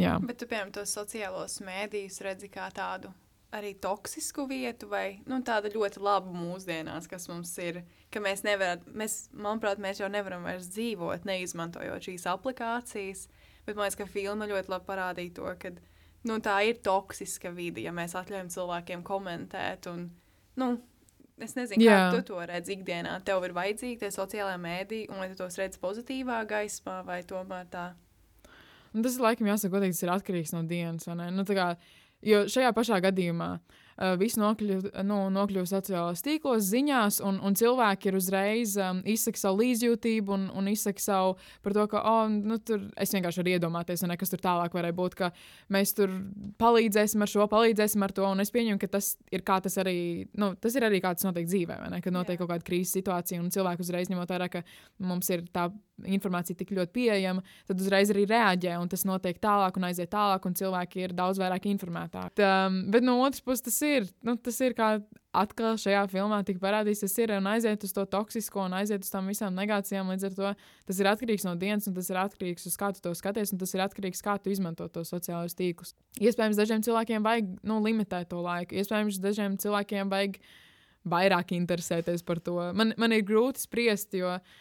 Speaker 3: Jā.
Speaker 1: Bet tu, piemēram, tos sociālos mēdījus redzi kā tādu arī toksisku vietu, vai nu, tāda ļoti laba mūsdienās, kas mums ir. Ka mēs nevaram, mēs, manuprāt, mēs jau nevaram vairs dzīvot, neizmantojot šīs aplikācijas. Bet man liekas, ka filma ļoti labi parādīja to, ka nu, tā ir toksiska vide, ja mēs atļaujam cilvēkiem komentēt. Un, nu, es nezinu, kā Jā. tu to redzi ikdienā. Tev ir vajadzīgi tie sociālai mēdīji, un vai tu tos redzi pozitīvā gaismā, vai tomēr tā.
Speaker 3: Un tas, laikam, jāsaka, godīgi, tas ir atkarīgs no dienas. Nu, kā, Jo šajā pašā gadījumā uh, viss nokļūst nu, nokļuv sociālajos tīklos, ziņās, un, un cilvēki ir uzreiz um, izsaka savu līdzjūtību un, un izsaka savu par to, ka, oh, nu, tur es vienkārši varu iedomāties, un nekas tur tālāk varēja būt, ka mēs tur palīdzēsim ar šo, palīdzēsim ar to, un es pieņemu, ka tas ir kā tas arī, nu, tas ir arī kā tas notiek dzīvē, ne, kad notiek Jā. kaut kāda krīzes situācija, un cilvēku uzreiz ņemot vērā, ka mums ir tā informācija tik ļoti pieejama, tad uzreiz arī reaģē, un tas notiek tālāk un aiziet tālāk, un cilvēki ir daudz vairāk informētāki. Um, bet no otras puses, tas ir, nu, tas ir kā atkal šajā filmā tika parādīts, tas ir un aiziet uz to toksisko un aiziet uz tām visām negācijām. Līdz ar to tas ir atkarīgs no dienas, un tas ir atkarīgs no kā tu to skaties, un tas ir atkarīgs no kā tu izmanto to sociālos tīklus. Iespējams, dažiem cilvēkiem vajag nu, limitēt to laiku, iespējams, dažiem cilvēkiem vajag vairāk interesēties par to. Man, man ir grūti spriest, jo uh,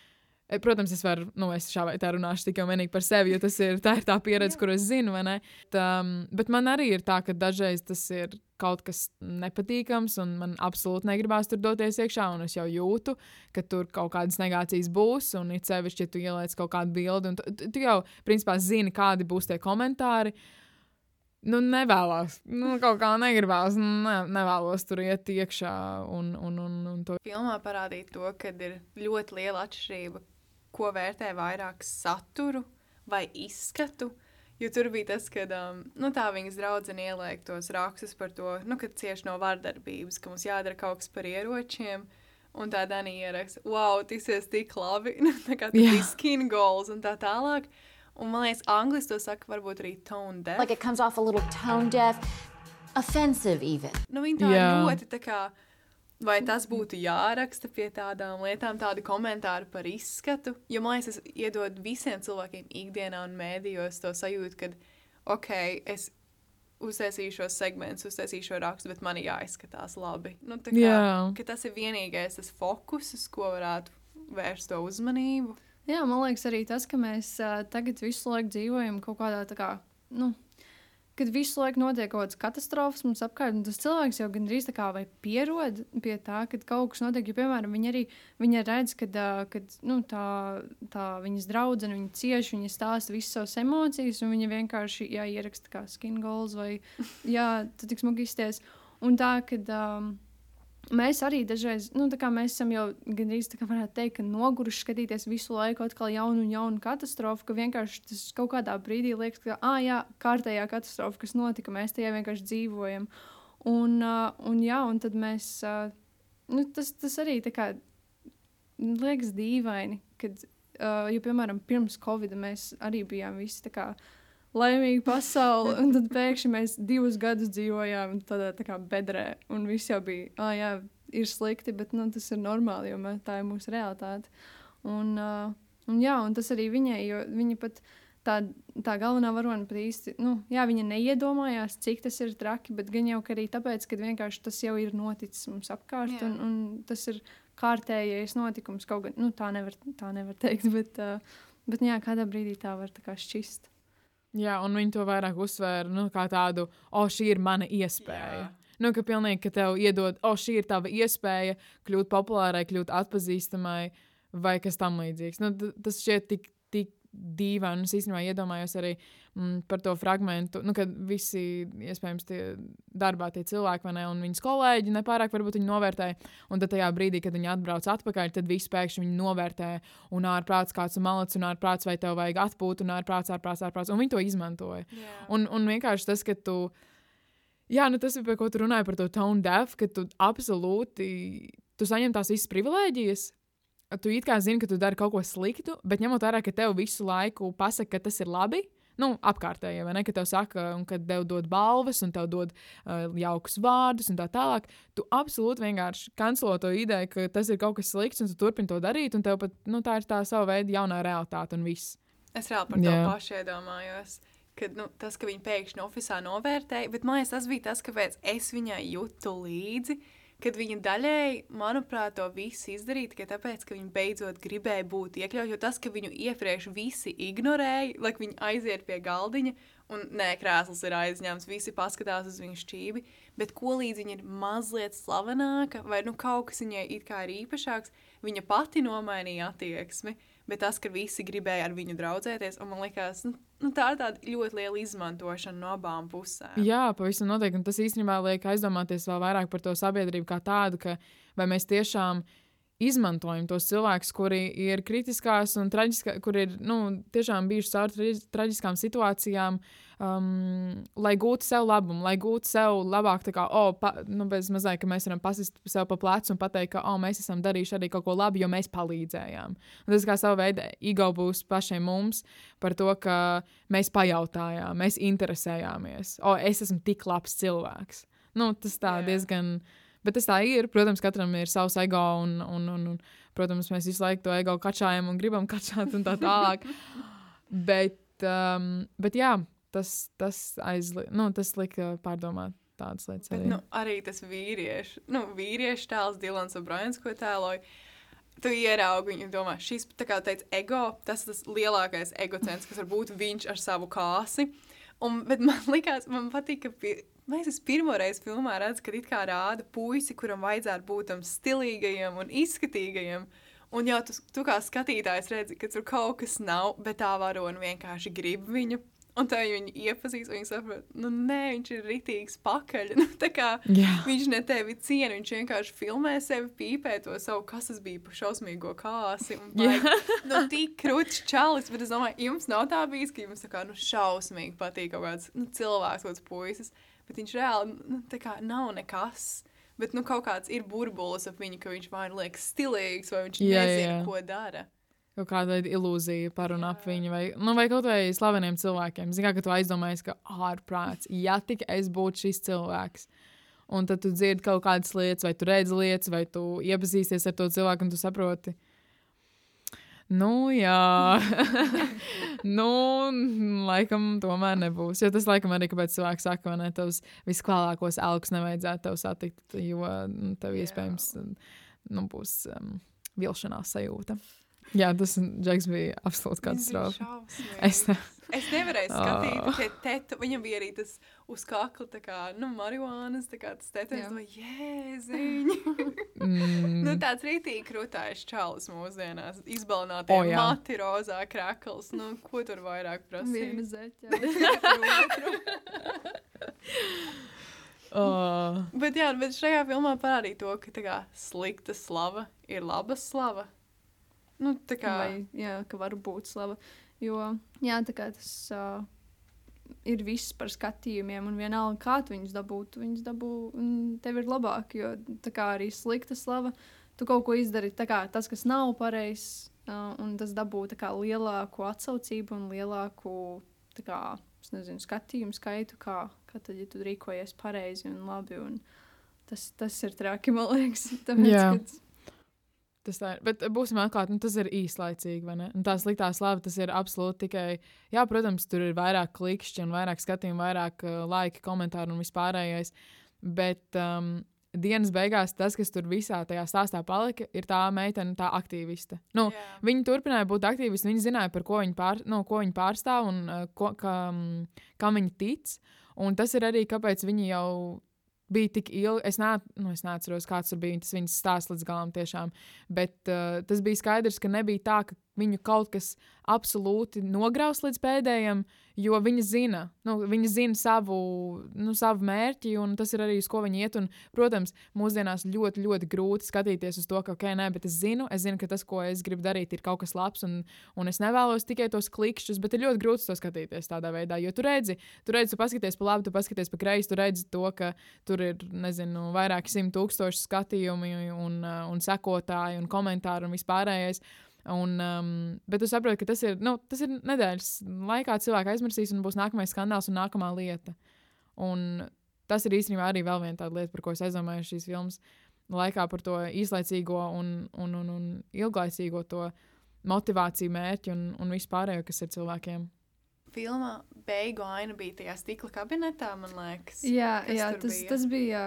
Speaker 3: protams, es varu, nu, es šā vai tā runāšu tikai vienīgi par sevi, jo tas ir tā, ir tā pieredze, kur es zinu, vai ne? Tā, bet man arī ir tā, ka dažreiz tas ir kaut kas nepatīkams, un man absolūti negribās tur doties iekšā, un es jau jūtu, ka tur kaut kādas negācijas būs, un it sevišķi, ja tu ieliec kaut kādu bildi, un tu, tu jau, principā, zini, kādi būs tie komentāri. Nu, nevēlos. Nu, kaut kā negribās. Ne, nevēlos tur iet iekšā. Un, un, un, un to.
Speaker 1: Filmā parādīt to, ka ir ļoti liela atšķirība ko vērtē vairāk saturu vai izskatu. Jo tur bija tas, ka um, nu, tā viņas draudzene ieliek tos rakstus par to, nu, ka cieši no vardarbības, ka mums jādara kaut kas par ieročiem. Un tā Danija ieraksta, wow, tas ir tik labi. Nu, tā kā tas ir skin goals un tā tālāk. Un man liekas, angļuiski to saka, varbūt arī tone deaf.
Speaker 5: Like it comes off a little tone deaf, offensive even.
Speaker 1: Nu, viņa tā yeah. ļoti tā kā Vai tas būtu jāraksta pie tādām lietām, tādu komentāru par izskatu? Jo man liekas, tas iedod visiem cilvēkiem ikdienā un mēdījos to sajūtu, ka, ok, es uztaisīšu šo segmentu, uztaisīšu šo rakstu, bet man jāizskatās labi. Nu, kā, yeah. Tas ir vienīgais tas fokus, uz ko varētu vērst to uzmanību.
Speaker 2: Jā, man liekas, arī tas, ka mēs uh, tagad visu laiku dzīvojam kaut kādā tā kā. Nu, kad visu laiku notiek kaut kādas katastrofas mums apkārt, un tas cilvēks jau gandrīz tā kā pierod pie tā, ka kaut kas notiek. Jo, piemēram, viņi arī viņa redz, ka nu, tā, tā viņas draudzene, viņa cieši, viņa stāsta visas savas emocijas, un viņa vienkārši jā, ieraksta kā skin goals vai jā, tu tik smagi izties. Un tā, kad. Um, mēs arī dažreiz, nu, tā kā mēs esam jau gandrīz tā kā varētu teikt, noguruši skatīties visu laiku atkal jaunu un jaunu katastrofu, ka vienkārši tas kaut kādā brīdī liekas, ka, ah, jā, kārtējā katastrofa, kas notika, mēs tajā vienkārši dzīvojam. Un, uh, un, jā, un tad mēs, uh, nu, tas, tas arī tā kā liekas dīvaini, kad, uh, jo, piemēram, pirms Covid mēs arī bijām visi tā kā laimīgi pasauli, un tad pēkšņi mēs divus gadus dzīvojām tādā tā kā bedrē, un viss jau bija, ah, jā, ir slikti, bet nu, tas ir normāli, jo mē, tā ir mūsu realitāte. Un, uh, un, jā, un tas arī viņai, jo viņa pat tā, tā galvenā varone pat īsti, nu, jā, viņa neiedomājās, cik tas ir traki, bet gan jau arī tāpēc, ka vienkārši tas jau ir noticis mums apkārt,
Speaker 1: Jā.
Speaker 2: un, un tas ir kārtējais notikums, kaut gan, nu, tā nevar, tā nevar teikt, bet, uh, bet jā, kādā brīdī tā var tā šķist.
Speaker 3: Jā, un viņi to vairāk uzsvēra nu, kā tādu, o, šī ir mana iespēja. Jā. Nu, ka pilnīgi, ka tev iedod, o, šī ir tava iespēja kļūt populārai, kļūt atpazīstamai vai kas tam līdzīgs. Nu, tas šķiet tik, tik Es īstenībā iedomājos arī mm, par to fragment, nu, kad visi, iespējams, tie darbā tie cilvēki, vai ne, un viņas kolēģi nepārāk varbūt viņi novērtēja. Un tad tajā brīdī, kad viņi atbrauc atpakaļ, tad visi pēkšņi viņi novērtē, un ārprāts kāds ir malacis, un ārprāts vai tev vajag atpūt, un ārprāts, ārprāts, ārprāts. Un viņi to izmantoja.
Speaker 1: Jā.
Speaker 3: Un, un vienkārši tas, ka tu. Jā, nu tas ir par ko tu runāji par to tone deaf, ka tu absolūti tu saņem tās visas privilēģijas. Tu it kā zini, ka tu dari kaut ko sliktu, bet ņemot vērā, ka tev visu laiku pasaka, ka tas ir labi. Nu, apkārtējie, vai ne? Ka tev saka, un kad tev dod balvas, un tev dod uh, jaukus vārdus, un tā tālāk. Tu absolūti vienkārši kancelo to ideju, ka tas ir kaut kas slikts, un tu turpini to darīt, un tev pat nu, tā ir tā sava veida jaunā realitāte un viss.
Speaker 1: Es reāli par to
Speaker 3: Jā.
Speaker 1: pašu iedomājos. Kad, nu, tas, ka viņi pēkšņi oficiālā novērtēja, bet man liekas, tas bija tas, kāpēc es viņai jūtu līdzi. Kad viņa daļēji, manuprāt, to visu izdarīja tikai tāpēc, ka viņa beidzot gribēja būt iekļauta. Jo tas, ka viņu iepriekš visi ignorēja, lai viņi aiziet pie galdiņa, un nē, krēsls ir aizņemts, visi paskatās uz viņu šķīvi. Bet ko līdz viņa ir mazliet slavenāka, vai nu kaut kas viņai it kā ir īpašāks, viņa pati nomainīja attieksmi. Bet tas, ka visi gribēja ar viņu draudzēties, un man liekas, nu, nu, tā ir tāda ļoti liela izmantošana no abām pusēm.
Speaker 3: Jā, pavisam noteikti. Un tas īstenībā liek aizdomāties vēl vairāk par to sabiedrību kā tādu, ka vai mēs tiešām izmantojam tos cilvēkus, kuri ir kritiskās un traģiskās, kuri ir nu, tiešām bijuši cauri traģis- traģiskām situācijām, um, lai gūtu sev labumu, lai gūtu sev labāk, kā, oh, pa, nu, bez mazliet, ka mēs varam pasist sev pa plecu un pateikt, ka, oh, mēs esam darījuši arī kaut ko labu, jo mēs palīdzējām. Un tas kā sava veida ego būs pašiem mums par to, ka mēs pajautājām, mēs interesējāmies. O, es esmu tik labs cilvēks. Nu, tas tā
Speaker 1: Jā.
Speaker 3: diezgan. Bet tas tā ir. Protams, katram ir savs ego, un, un, un, un protams, mēs visu laiku to ego kačājam un gribam kačāt un tā tālāk. bet, um, bet jā, tas, tas, aizli, nu, tas lika pārdomāt tādas lietas.
Speaker 1: Bet
Speaker 3: Arī.
Speaker 1: nu, arī tas vīriešu, nu, vīriešu tēls, Dilans O'Briens, ko tēloja. Tu ieraugi viņu, domā, šis, tā kā teica, ego, tas ir tas lielākais egocents, kas var būt viņš ar savu kāsi. Un, bet man liekas, man patīk, ka pi- mēs es pirmo reizi filmā redzu, ka it kā rāda puisi, kuram vajadzētu būt tam stilīgajam un izskatīgajam. Un jau tu, tu kā skatītājs redzi, ka tur kaut kas nav, bet tā varona vienkārši grib viņu. Un tā viņa iepazīst, un viņa saprot, nu nē, viņš ir ritīgs pakaļ. Nu, tā kā
Speaker 3: Jā.
Speaker 1: viņš ne tevi ciena, viņš vienkārši filmē sevi, pīpē to savu, kas tas bija par šausmīgo kāsi. baigi, Nu, tik krūtis čalis, bet es domāju, jums nav tā bijis, ka jums tā kā, nu, šausmīgi patīk kaut kāds nu, cilvēks, kaut kāds puisis, bet viņš reāli, nu, tā kā nav nekas. Bet, nu, kaut kāds ir burbulis ap viņu, ka viņš vai nu liekas stilīgs, vai viņš
Speaker 3: Jā,
Speaker 1: nezina,
Speaker 3: jā.
Speaker 1: ko dara.
Speaker 3: Kaut kāda veida ilūzija par un ap viņu, vai, nu, vai kaut vai slaveniem cilvēkiem. Zinām, ka tu aizdomājies, ka ārprāts, ja tik es būtu šis cilvēks. Un tad tu dzirdi kaut kādas lietas, vai tu redzi lietas, vai tu iepazīsties ar to cilvēku, un tu saproti. Nu, jā, nu, laikam, tomēr nebūs. Jo tas, laikam, arī kāpēc cilvēki saka, ka tavs visklākākos elkus nevajadzētu tev satikt, jo nu, tev iespējams nu, būs um, vilšanās sajūta. Jā, tas Džeks bija absolūti katastrofa. Es
Speaker 1: Es,
Speaker 3: ne-
Speaker 1: es nevarēju
Speaker 3: Oh.
Speaker 1: skatīties, ka tetu, viņam bija arī tas uz kakla, tā kā, nu, marihuānas, tā kā tas tetus,
Speaker 2: Jā.
Speaker 1: no jēziņ.
Speaker 3: Mm,
Speaker 1: nu, tāds rītīgi krūtājs čalis mūsdienās, izbalnātie
Speaker 3: O,
Speaker 1: oh,
Speaker 3: jā.
Speaker 1: mati, rozā krakls, nu, ko tur vairāk prasīt?
Speaker 2: zeķa.
Speaker 3: oh,
Speaker 1: Bet jā, bet šajā filmā parādīja to, ka kā slikta slava ir laba slava. Nu, tā kā,
Speaker 2: Vai, jā, ka var būt slava. Jo, jā, tas. Uh, ir viss par skatījumiem, un vienalga, kā tu viņus dabūtu, viņus dabū, un tev ir labāk, jo tā kā arī slikta slava, tu kaut ko izdari, kā tas, kas nav pareizs, uh, un tas dabū kā lielāku atsaucību un lielāku, kā, nezinu, skatījumu skaitu, kā, kā tad, ja tu rīkojies pareizi un labi, un tas, tas ir traki, man liekas, tāpēc,
Speaker 3: Tas tā ir. Bet būsim atklāti, nu, tas ir īslaicīgi. vai ne? Un tā sliktā slava tas ir absolūti tikai. Jā, protams, tur ir vairāk klikšķi un vairāk skatījumu, vairāk uh, laika, komentāru un vispārējais. Bet um, dienas beigās tas, kas tur visā tajā stāstā palika, ir tā meitene, tā aktīviste. Nu,
Speaker 1: Jā.
Speaker 3: Viņa turpināja būt aktīvisti. Viņa zināja, par ko viņa, pār, nu, ko viņa pārstāv un uh, ko, kam, kam viņa tic. Un tas ir arī kāpēc viņi jau bija tik ilgi. Es, ne, nu, es neatceros, kāds bija tas viņas stāsts līdz galam, tiešām. Bet uh, tas bija skaidrs, ka nebija tā, ka viņu kaut kas absolūti nograus līdz pēdējiem, jo viņi zina, nu, viņi zina savu, nu, savu mērķi, un tas ir arī uz ko viņi iet. Un, protams, mūsdienās ļoti, ļoti grūti skatīties uz to, ka, ok, nē, bet es zinu, es zinu, ka tas, ko es gribu darīt, ir kaut kas labs, un, un es nevēlos tikai tos klikšķus, bet ir ļoti grūti to skatīties tādā veidā. Jo tu redzi, tu redzi, tu paskaties pa labi, tu paskaties pa kreisi, tu redzi to, ka tur ir, nezinu, vairāki simt tūkstoši skatījumi un, uh, un sekotāji un komentāri un vispārējais. Un, um, bet tu saproti, ka tas ir, nu, tas ir nedēļas laikā, cilvēks aizmirsīs, un būs nākamais skandāls un nākamā lieta. Un tas ir īstenībā arī vēl viena tāda lieta, par ko es aizdomājos šīs filmas laikā, par to īslaicīgo un, un, un, un ilglaicīgo to motivāciju, mērķi un, un vispārējo, kas ir cilvēkiem.
Speaker 1: Filmā beigu aina bija tajā stikla kabinetā, man liekas.
Speaker 2: Jā, jā tas,
Speaker 1: bija?
Speaker 2: tas bija.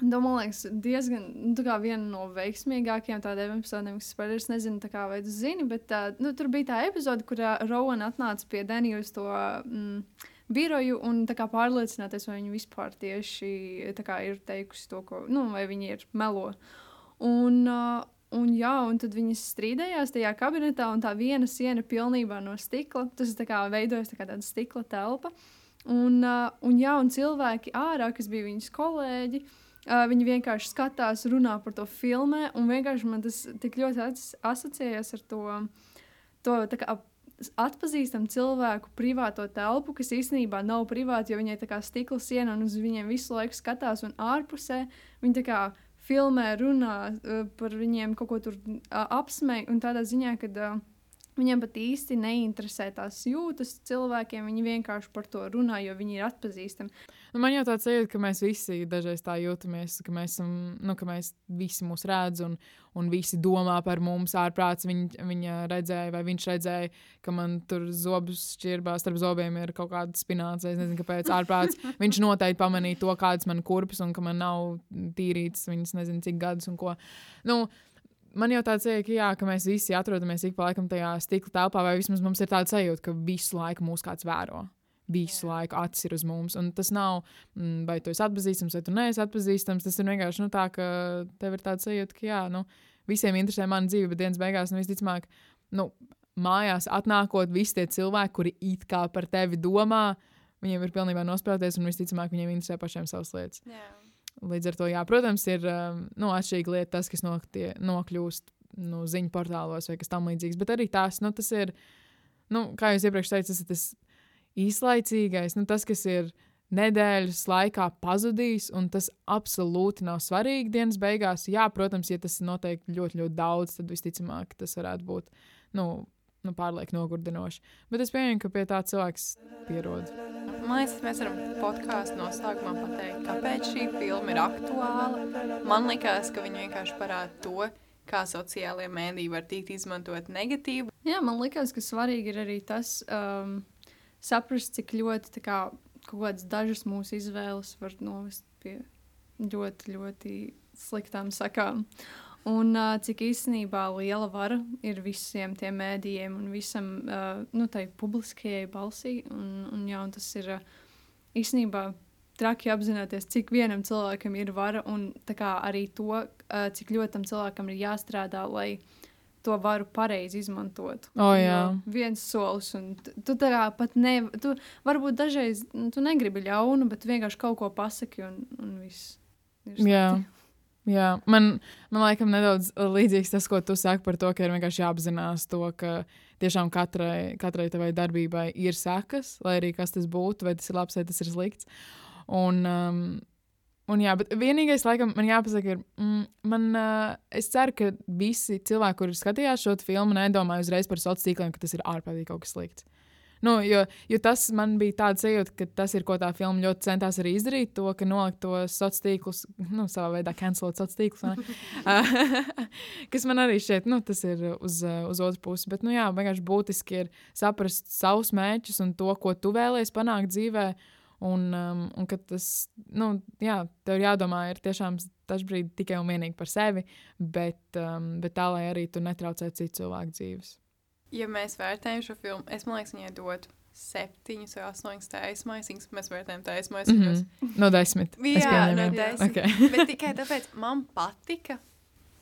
Speaker 2: Nu, man liekas, diezgan nu, tā viena no veiksmīgākajām tādām epizodēm, kas spēļ. Es nezinu, tā kā, vai tu zini, bet tā, nu, tur bija tā epizode, kurā Rowena atnāca pie Danija uz to mm, biroju un tā kā pārliecināties, vai viņa vispār tieši tā kā, ir teikusi to, ko, nu, vai viņa ir melo. Un, uh, un, jā, un tad viņas strīdējās tajā kabinetā, un tā viena siena pilnībā no stikla. Tas tā kā veidojas tā kā tāda stikla telpa. Un, uh, un, jā, un cilvēki ārā, kas bija viņas kolēģi, uh, viņi vienkārši skatās, runā par to filmē, un vienkārši man tas tik ļoti as asociējas ar to, to kā, atpazīstam cilvēku privāto telpu, kas īstenībā nav privāta, jo viņai tā kā stikla siena un uz viņiem visu laiku skatās, un ārpusē viņi tā kā filmē, runā uh, par viņiem, kaut ko tur uh, apsmej, un tādā ziņā, ka uh, viņiem pat īsti neinteresē tās jūtas cilvēkiem, viņi vienkārši par to runā, jo viņi ir atpazīstami.
Speaker 3: Nu, man jau tāds sajūta, ka mēs visi dažreiz tā jūtamies, ka mēs, esam, nu, ka mēs visi mūs redz un, un visi domā par mums ārprāts. Viņ, viņa redzēja, vai viņš redzēja, ka man tur zobus šķirbā starp zobiem ir kaut kāda spinācija. Es nezinu, kāpēc ārprāts. Viņš noteikti pamanīja to, kādas man kurpes un ka man nav tīrītas viņas nezinu cik gadus un ko. Nu, Man jau tāds ir, ka, jā, ka mēs visi atrodamies ik pa laikam tajā stikla telpā, vai vismaz mums ir tāds sajūta, ka visu laiku mūs kāds vēro. Visu laiku acis ir uz mums. Un tas nav, mm, vai tu esi atpazīstams, vai tu neesi atpazīstams. Tas ir vienkārši nu, tā, ka tev ir tāds sajūta, ka jā, nu, visiem interesē mana dzīve, bet dienas beigās, nu, visticamāk, nu, mājās atnākot, visi tie cilvēki, kuri it kā par tevi domā, viņiem ir pilnībā nosprāties, un visticamāk, viņiem interesē pašiem savas lietas.
Speaker 1: Jā.
Speaker 3: Līdz ar to, jā, protams, ir um, nu, atšķirīga lieta, tas, kas noktie, nokļūst nu, ziņu portālos vai kas tamlīdzīgs. Bet arī tās, nu, tas ir, nu, kā jau iepriekš teicu, tas ir tas īslaicīgais, nu, tas, kas ir nedēļas laikā pazudīs, un tas absolūti nav svarīgi dienas beigās. Jā, protams, ja tas notiek ļoti, ļoti daudz, tad visticamāk tas varētu būt nu, nu, pārlieku nogurdinoši. Bet es pieņemu, ka pie tā cilvēks pierod.
Speaker 1: Man liekas, mēs varam podkāstu noslēgumā pateikt, kāpēc šī filma ir aktuāla. Man liekas, ka viņi vienkārši parāda to, kā sociālajie mēdīji var tikt izmantot negatīvi.
Speaker 2: Jā, man liekas, ka svarīgi ir arī tas, um, saprast, cik ļoti tā kā, kaut kādas dažas mūsu izvēles var novest pie ļoti, ļoti sliktām sakām. Un uh, cik īstenībā liela vara ir visiem tiem mēdījiem un visam uh, nu, tai publiskajai balsī. Un, un, jā, un tas ir uh, īstenībā traki apzināties, cik vienam cilvēkam ir vara un kā arī to, uh, cik ļoti tam cilvēkam ir jāstrādā, lai to varu pareizi izmantot.
Speaker 3: O, jā.
Speaker 2: Jo viens solis, un tu, tā kā pat ne, tu varbūt dažreiz nu, tu negribi ļaunu, bet vienkārši kaut ko pasaki un, un viss. ir
Speaker 3: Jā.
Speaker 2: slikti.
Speaker 3: Jā, man, man laikam nedaudz līdzīgs tas, ko tu saki par to, ka ir vienkārši jāapzinās to, ka tiešām katrai, katrai tavai darbībai ir sekas, lai arī kas tas būtu, vai tas ir labs vai tas ir slikts. Un, um, un jā, bet vienīgais, laikam, man jāpasaka, ir, mm, man, uh, es ceru, ka visi cilvēki, kuri skatījās šo filmu, nedomāja uzreiz par sociāliem tīkliem, ka tas ir ārprātīgi kaut kas slikts. Nu, jo, jo tas man bija tāds sajūta, ka tas ir ko tā filma ļoti centās arī izdarīt. To, ka nolikt tos sociālos tīklus, nu, savā veidā cancelot sociālos tīklus. kas man arī šķiet, nu, tas ir uz, uz otras puses. Bet, nu, jā, vienkārši būtiski ir saprast savus mērķus un to, ko tu vēlēsies panākt dzīvē. Un, um, un ka tas, nu, jā, tev ir jādomā, ir tiešām dažkārt tikai un vienīgi par sevi, bet, um, bet tā, lai arī tu netraucētu citu cilvēku dzīves
Speaker 1: ja mēs vērtējam šo filmu, es domāju, viņai dotu septiņus vai astoņus taismaisiņus. Mēs vērtējam taismaisiņus.
Speaker 3: Mm -hmm. No desmit.
Speaker 1: Jā, no desmit. Okay. bet tikai tāpēc man patika.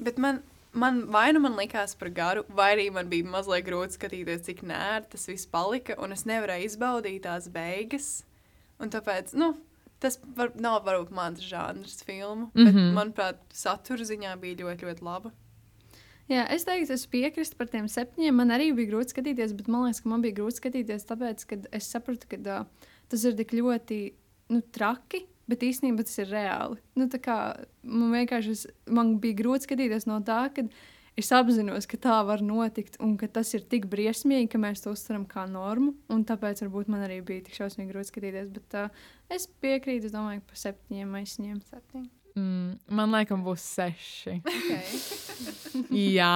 Speaker 1: Bet man, man vai nu man likās par garu, vai arī man bija mazliet grūti skatīties, cik nērti tas viss palika, un es nevarēju izbaudīt tās beigas. Un tāpēc, nu, tas var, nav varbūt mans žanrs filmu, bet, mm -hmm. manuprāt, satura ziņā bija ļoti, ļoti laba.
Speaker 2: Jā, es teiktu, es piekrītu par tiem septiņiem. Man arī bija grūti skatīties, bet man liekas, ka man bija grūti skatīties, tāpēc, ka es sapratu, ka uh, tas ir tik ļoti nu, traki. Bet īstenībā tas ir reāli. Nu, kā, man vienkārši es, man bija grūti skatīties no tā, ka es apzinos, ka tā var notikt un ka tas ir tik briesmīgi, ka mēs to uztveram kā normu. Tāpēc varbūt man arī bija tik šausmīgi grūti skatīties. Bet uh, es piekrītu, es domāju, ka pa septiņiem aizņem septiņiem.
Speaker 3: Mm, man liekas, būs seši.
Speaker 1: Okay.
Speaker 3: jā,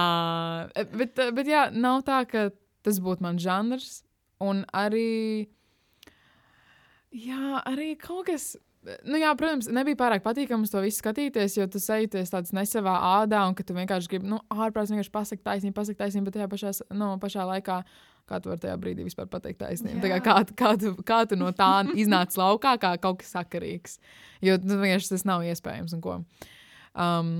Speaker 3: bet, bet jā, nav tā, ka tas būtu mans žanrs. Un arī, jā, arī kaut kas. Nu, jā, protams, nebija pārāk patīkami to visu skatīties, jo tu sēžties tāds nesavā ādā, un ka tu vienkārši gribi, nu, ārprātīgi vienkārši pasakot taisnību, pasakot taisnību, bet tajā pašā, nu, pašā laikā kā tu vari tajā brīdī vispār pateikt taisnību. Kā, kā, kā, tu, kā tu no tā iznāc laukā, kā kaut kas sakarīgs. Jo nu, vienkārši tas nav iespējams. Um,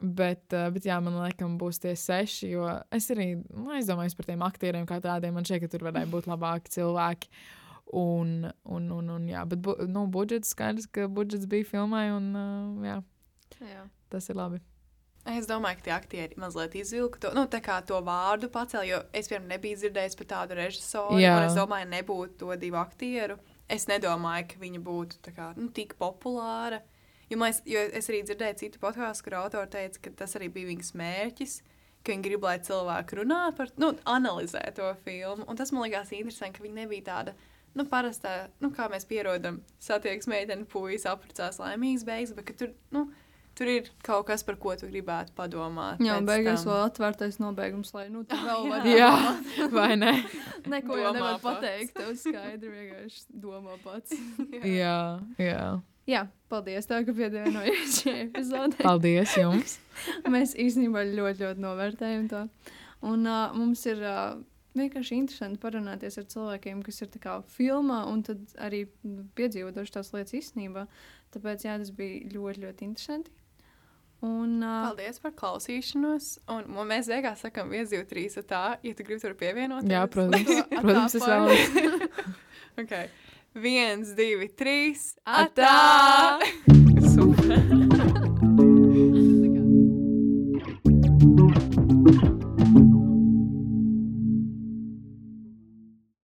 Speaker 3: bet, uh, bet jā, man liekas, būs tie seši. Jo es arī nu, aizdomājos par tiem aktieriem, kā tādiem. Man šķiet, ka tur varētu būt labāki cilvēki. Un, un, un, un jā, bet bu, nu, budžets skaidrs, ka budžets bija filmai. Un, uh, jā, jā. Tas ir labi.
Speaker 1: Es domāju, ka tie aktieri mazliet izvilka to, nu, to vārdu pacēla, jo es pirms nebiju dzirdējis par tādu režisoru. Es domāju, nebūtu to divu aktieru. Es nedomāju, ka viņa būtu kā, nu, tik populāra. Jo, mēs, jo es arī dzirdēju citu podkāstu, kur autori teica, ka tas arī bija viņas mērķis. Ka viņi grib, lai cilvēki runā par, nu, analizē to filmu. Un tas man liekas interesanti, ka viņa nebija tāda, nu, parastā, nu, kā mēs pierodam, satiekas meitene, puisis, apprecās laimīgs beigas, bet tur, nu, Tur ir kaut kas, par ko tu gribētu padomāt.
Speaker 2: Jā, beigās vēl atvērtais nobeigums, lai nu, tur vēl
Speaker 3: var Jā, vai ne?
Speaker 2: Neko jau nevar pats. pateikt. Tev skaidri vienkārši domā pats.
Speaker 3: jā, jā.
Speaker 2: Jā, paldies, tev, ka pievienojies šai epizodei.
Speaker 3: Paldies jums!
Speaker 2: Mēs īstenībā ļoti, ļoti novērtējam to. Un uh, mums ir uh, vienkārši interesanti parunāties ar cilvēkiem, kas ir kā, filmā un arī piedzīvojuši tās lietas īstenībā. Tāpēc jā, tas bija ļoti, ļoti interesanti. Un, uh,
Speaker 1: Paldies par klausīšanos. Un, mēs beigās sakām, 1, 2, 3, tā, ja tu gribi tur pievienoties.
Speaker 3: Jā, protams. protams, es vēlos.
Speaker 1: okay. 1, 2, 3, atā! Super!